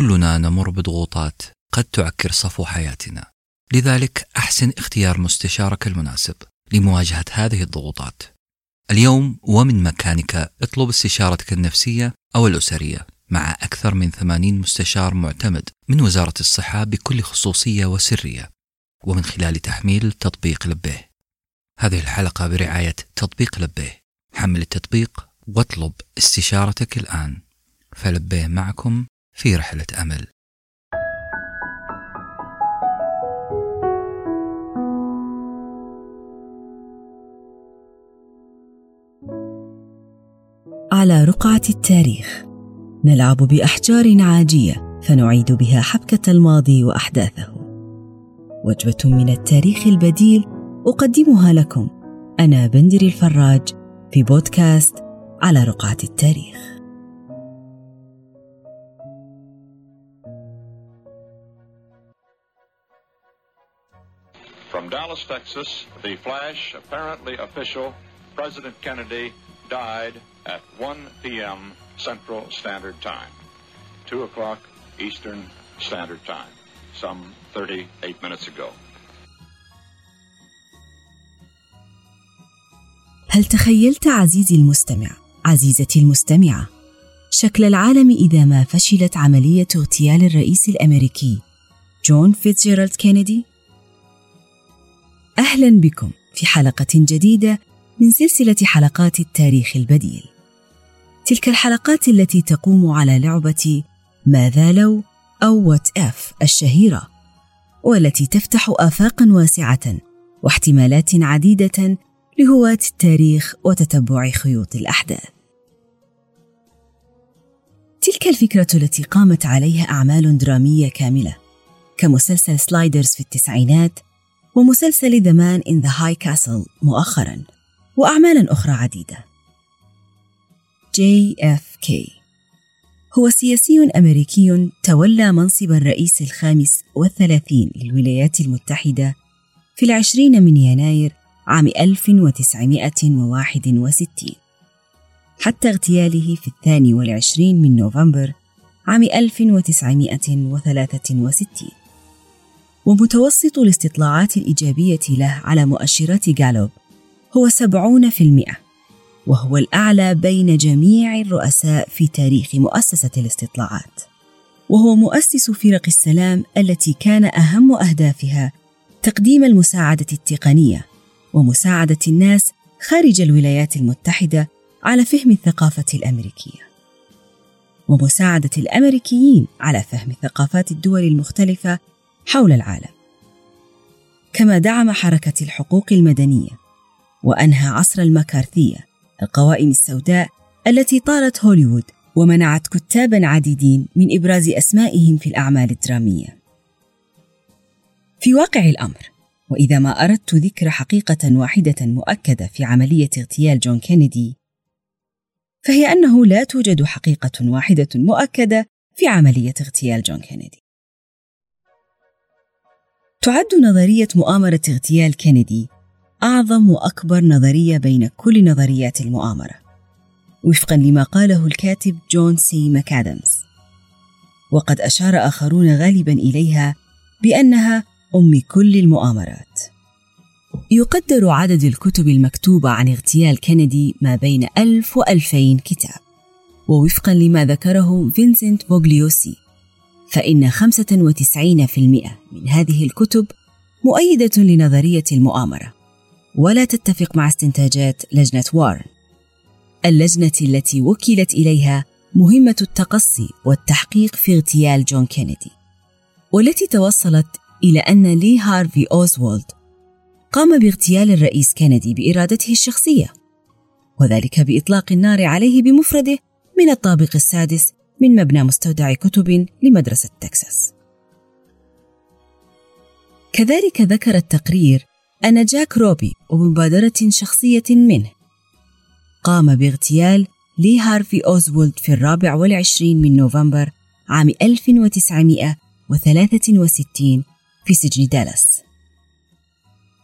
كلنا نمر بضغوطات قد تعكر صفو حياتنا. لذلك أحسن اختيار مستشارك المناسب لمواجهة هذه الضغوطات. اليوم ومن مكانك اطلب استشارتك النفسية أو الأسرية مع أكثر من 80 مستشار معتمد من وزارة الصحة بكل خصوصية وسرية. ومن خلال تحميل تطبيق لبيه هذه الحلقة برعاية تطبيق لبيه حمل التطبيق واطلب استشارتك الآن. فلبيه معكم في رحلة أمل. على رقعة التاريخ نلعب بأحجار عاجية فنعيد بها حبكة الماضي وأحداثه. وجبة من التاريخ البديل أقدمها لكم أنا بندري الفراج في بودكاست على رقعة التاريخ. From Dallas, Texas, the flash, apparently official, President Kennedy died at 1 p.m. Central Standard Time, 2 o'clock Eastern Standard Time, some 38 minutes ago. هل تخيلت عزيزي المستمع عزيزتي المستمعة شكل العالم إذا ما فشلت عملية اغتيال الرئيس الأمريكي جون فيتزجيرالد كينيدي؟ أهلا بكم في حلقة جديدة من سلسلة حلقات التاريخ البديل. تلك الحلقات التي تقوم على لعبة ماذا لو أو what if الشهيرة، والتي تفتح آفاقا واسعة واحتمالات عديدة لهواة التاريخ وتتبع خيوط الأحداث. تلك الفكرة التي قامت عليها أعمال درامية كاملة كمسلسل Sliders في التسعينات ومسلسل The Man in the High Castle مؤخراً وأعمالا أخرى عديدة. JFK هو سياسي أمريكي تولى منصب الرئيس الخامس والثلاثين للولايات المتحدة في العشرين من يناير عام 1961 حتى اغتياله في الثاني والعشرين من نوفمبر عام 1963 ومتوسط الاستطلاعات الإيجابية له على مؤشرات جالوب هو سبعون في المئة وهو الأعلى بين جميع الرؤساء في تاريخ مؤسسة الاستطلاعات. وهو مؤسس فرق السلام التي كان أهم أهدافها تقديم المساعدة التقنية ومساعدة الناس خارج الولايات المتحدة على فهم الثقافة الأمريكية. ومساعدة الأمريكيين على فهم ثقافات الدول المختلفة حول العالم. كما دعم حركة الحقوق المدنية وأنهى عصر المكارثية القوائم السوداء التي طالت هوليوود ومنعت كتابا عديدين من إبراز أسمائهم في الأعمال الدرامية. في واقع الأمر وإذا ما أردت ذكر حقيقة واحدة مؤكدة في عملية اغتيال جون كينيدي فهي أنه لا توجد حقيقة واحدة مؤكدة في عملية اغتيال جون كينيدي. تعد نظرية مؤامرة اغتيال كينيدي أعظم وأكبر نظرية بين كل نظريات المؤامرة وفقا لما قاله الكاتب جون سي ماكادمز وقد أشار آخرون غالبا إليها بأنها أم كل المؤامرات. يقدر عدد الكتب المكتوبة عن اغتيال كندي ما بين ألف وألفين كتاب ووفقا لما ذكره فينسنت بوغليوسي. فإن 95% من هذه الكتب مؤيدة لنظرية المؤامرة. ولا تتفق مع استنتاجات لجنة وارن. اللجنة التي وكلت إليها مهمة التقصي والتحقيق في اغتيال جون كينيدي والتي توصلت إلى أن لي هارفي أوزوالد قام باغتيال الرئيس كينيدي بإرادته الشخصية وذلك بإطلاق النار عليه بمفرده من الطابق السادس من مبنى مستودع كتب لمدرسة تكساس. كذلك ذكر التقرير أن جاك روبي وبمبادرة شخصية منه. قام باغتيال لي هارفي أوزولد في الرابع والعشرين من نوفمبر عام 1963 في سجن دالاس.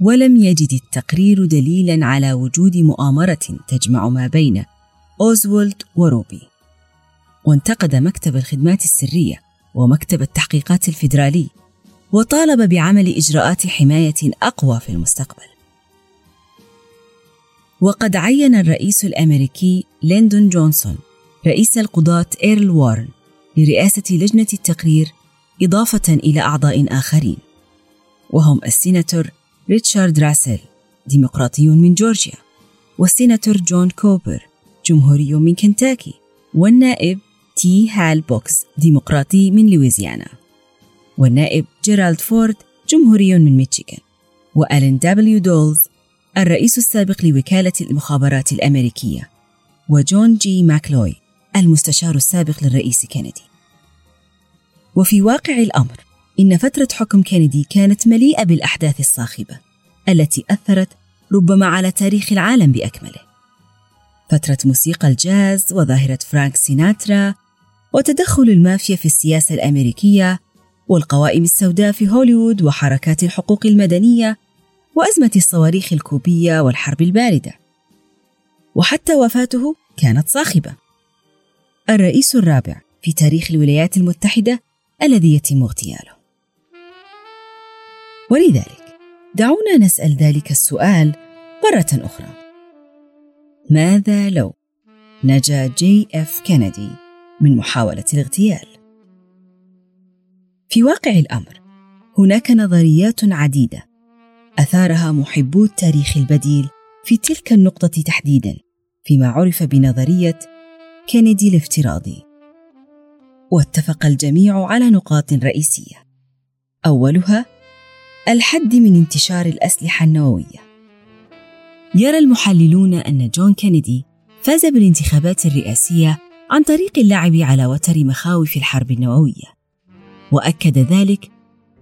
ولم يجد التقرير دليلا على وجود مؤامرة تجمع ما بين أوزولد وروبي. وانتقد مكتب الخدمات السرية ومكتب التحقيقات الفيدرالي وطالب بعمل إجراءات حماية أقوى في المستقبل. وقد عين الرئيس الأمريكي ليندون جونسون رئيس القضاة إيرل وارن لرئاسة لجنة التقرير إضافة إلى أعضاء آخرين وهم السيناتور ريتشارد راسل ديمقراطي من جورجيا والسيناتور جون كوبر جمهوري من كنتاكي والنائب تي هال بوغز ديمقراطي من لويزيانا والنائب جيرالد فورد جمهوري من ميشيغان. وألين دبليو دالس الرئيس السابق لوكالة المخابرات الأمريكية. وجون جي ماكلوي المستشار السابق للرئيس كينيدي وفي واقع الأمر إن فترة حكم كينيدي كانت مليئة بالأحداث الصاخبة التي أثرت ربما على تاريخ العالم بأكمله. فترة موسيقى الجاز وظاهرة فرانك سيناترا وتدخل المافيا في السياسة الأمريكية والقوائم السوداء في هوليوود وحركات الحقوق المدنية وأزمة الصواريخ الكوبية والحرب الباردة. وحتى وفاته كانت صاخبة. الرئيس الرابع في تاريخ الولايات المتحدة الذي يتم اغتياله. ولذلك دعونا نسأل ذلك السؤال مرة أخرى. ماذا لو نجا جي إف كينيدي من محاولة الاغتيال؟ في واقع الأمر هناك نظريات عديدة أثارها محبو التاريخ البديل في تلك النقطة تحديدا فيما عرف بنظرية كينيدي الافتراضي. واتفق الجميع على نقاط رئيسية. أولها الحد من انتشار الأسلحة النووية. يرى المحللون أن جون كينيدي فاز بالانتخابات الرئاسية عن طريق اللعب على وتر مخاوف الحرب النووية. وأكد ذلك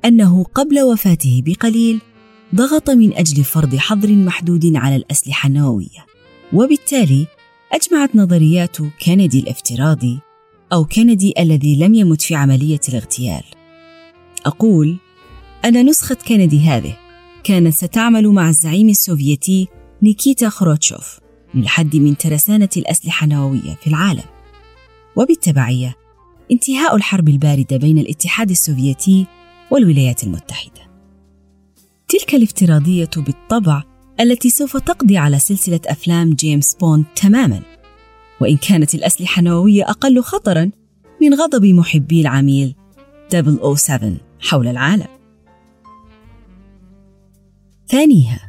أنه قبل وفاته بقليل ضغط من أجل فرض حظر محدود على الأسلحة النووية. وبالتالي أجمعت نظريات كينيدي الافتراضي أو كينيدي الذي لم يمت في عملية الاغتيال. أقول أن نسخة كينيدي هذه كانت ستعمل مع الزعيم السوفيتي نيكيتا خروتشوف للحد من ترسانة الأسلحة النووية في العالم. وبالتبعية انتهاء الحرب الباردة بين الاتحاد السوفيتي والولايات المتحدة. تلك الافتراضية بالطبع التي سوف تقضي على سلسلة أفلام جيمس بوند تماماً. وإن كانت الأسلحة النووية أقل خطراً من غضب محبي العميل 007 حول العالم. ثانيها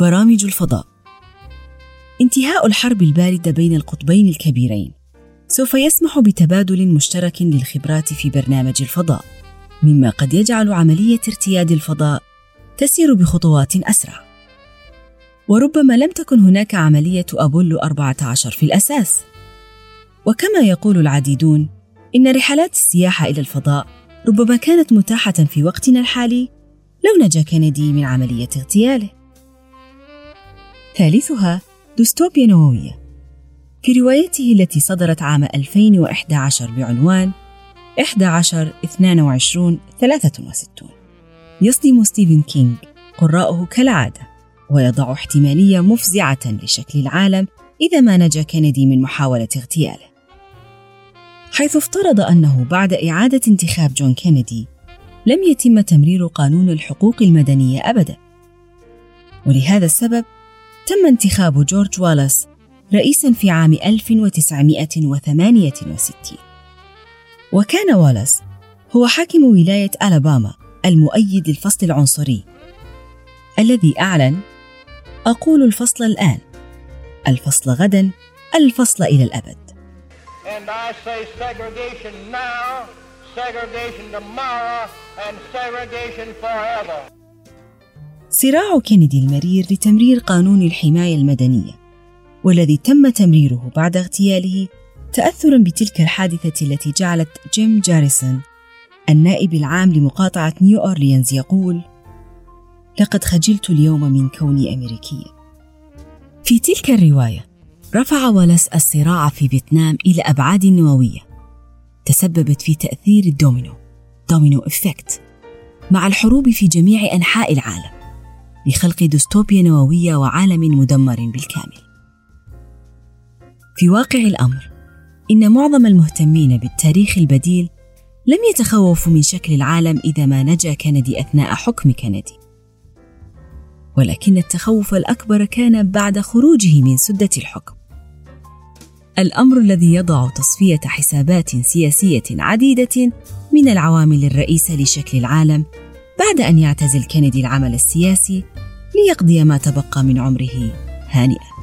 برامج الفضاء. انتهاء الحرب الباردة بين القطبين الكبيرين. سوف يسمح بتبادل مشترك للخبرات في برنامج الفضاء مما قد يجعل عملية ارتياد الفضاء تسير بخطوات أسرع. وربما لم تكن هناك عملية أبولو 14 في الأساس. وكما يقول العديدون إن رحلات السياحة إلى الفضاء ربما كانت متاحة في وقتنا الحالي لو نجا كندي من عملية اغتياله. ثالثها ديستوبيا نووية. في روايته التي صدرت عام 2011 بعنوان 11 22 63 يصدم ستيفن كينج قراءه كالعادة ويضع احتمالية مفزعة لشكل العالم إذا ما نجا كينيدي من محاولة اغتياله. حيث افترض أنه بعد إعادة انتخاب جون كينيدي لم يتم تمرير قانون الحقوق المدنية أبدا. ولهذا السبب تم انتخاب جورج والاس رئيسا في عام 1968 وكان والاس هو حاكم ولاية ألاباما المؤيد للفصل العنصري الذي أعلن أقول الفصل الآن. الفصل غدا الفصل إلى الأبد. And I say segregation now, segregation tomorrow, and segregation forever. صراع كينيدي المرير لتمرير قانون الحماية المدنية. والذي تم تمريره بعد اغتياله تأثرا بتلك الحادثة التي جعلت جيم جاريسون النائب العام لمقاطعة نيو أورليانز يقول: لقد خجلت اليوم من كوني أمريكيا. في تلك الرواية رفع والاس الصراع في فيتنام إلى أبعاد نووية تسببت في تأثير الدومينو domino effect مع الحروب في جميع أنحاء العالم لخلق ديستوبيا نووية وعالم مدمر بالكامل. في واقع الأمر إن معظم المهتمين بالتاريخ البديل لم يتخوفوا من شكل العالم إذا ما نجا كندي أثناء حكم كندي. ولكن التخوف الأكبر كان بعد خروجه من سدة الحكم. الأمر الذي يضع تصفية حسابات سياسية عديدة من العوامل الرئيسة لشكل العالم بعد أن يعتزل كندي العمل السياسي ليقضي ما تبقى من عمره هانئا.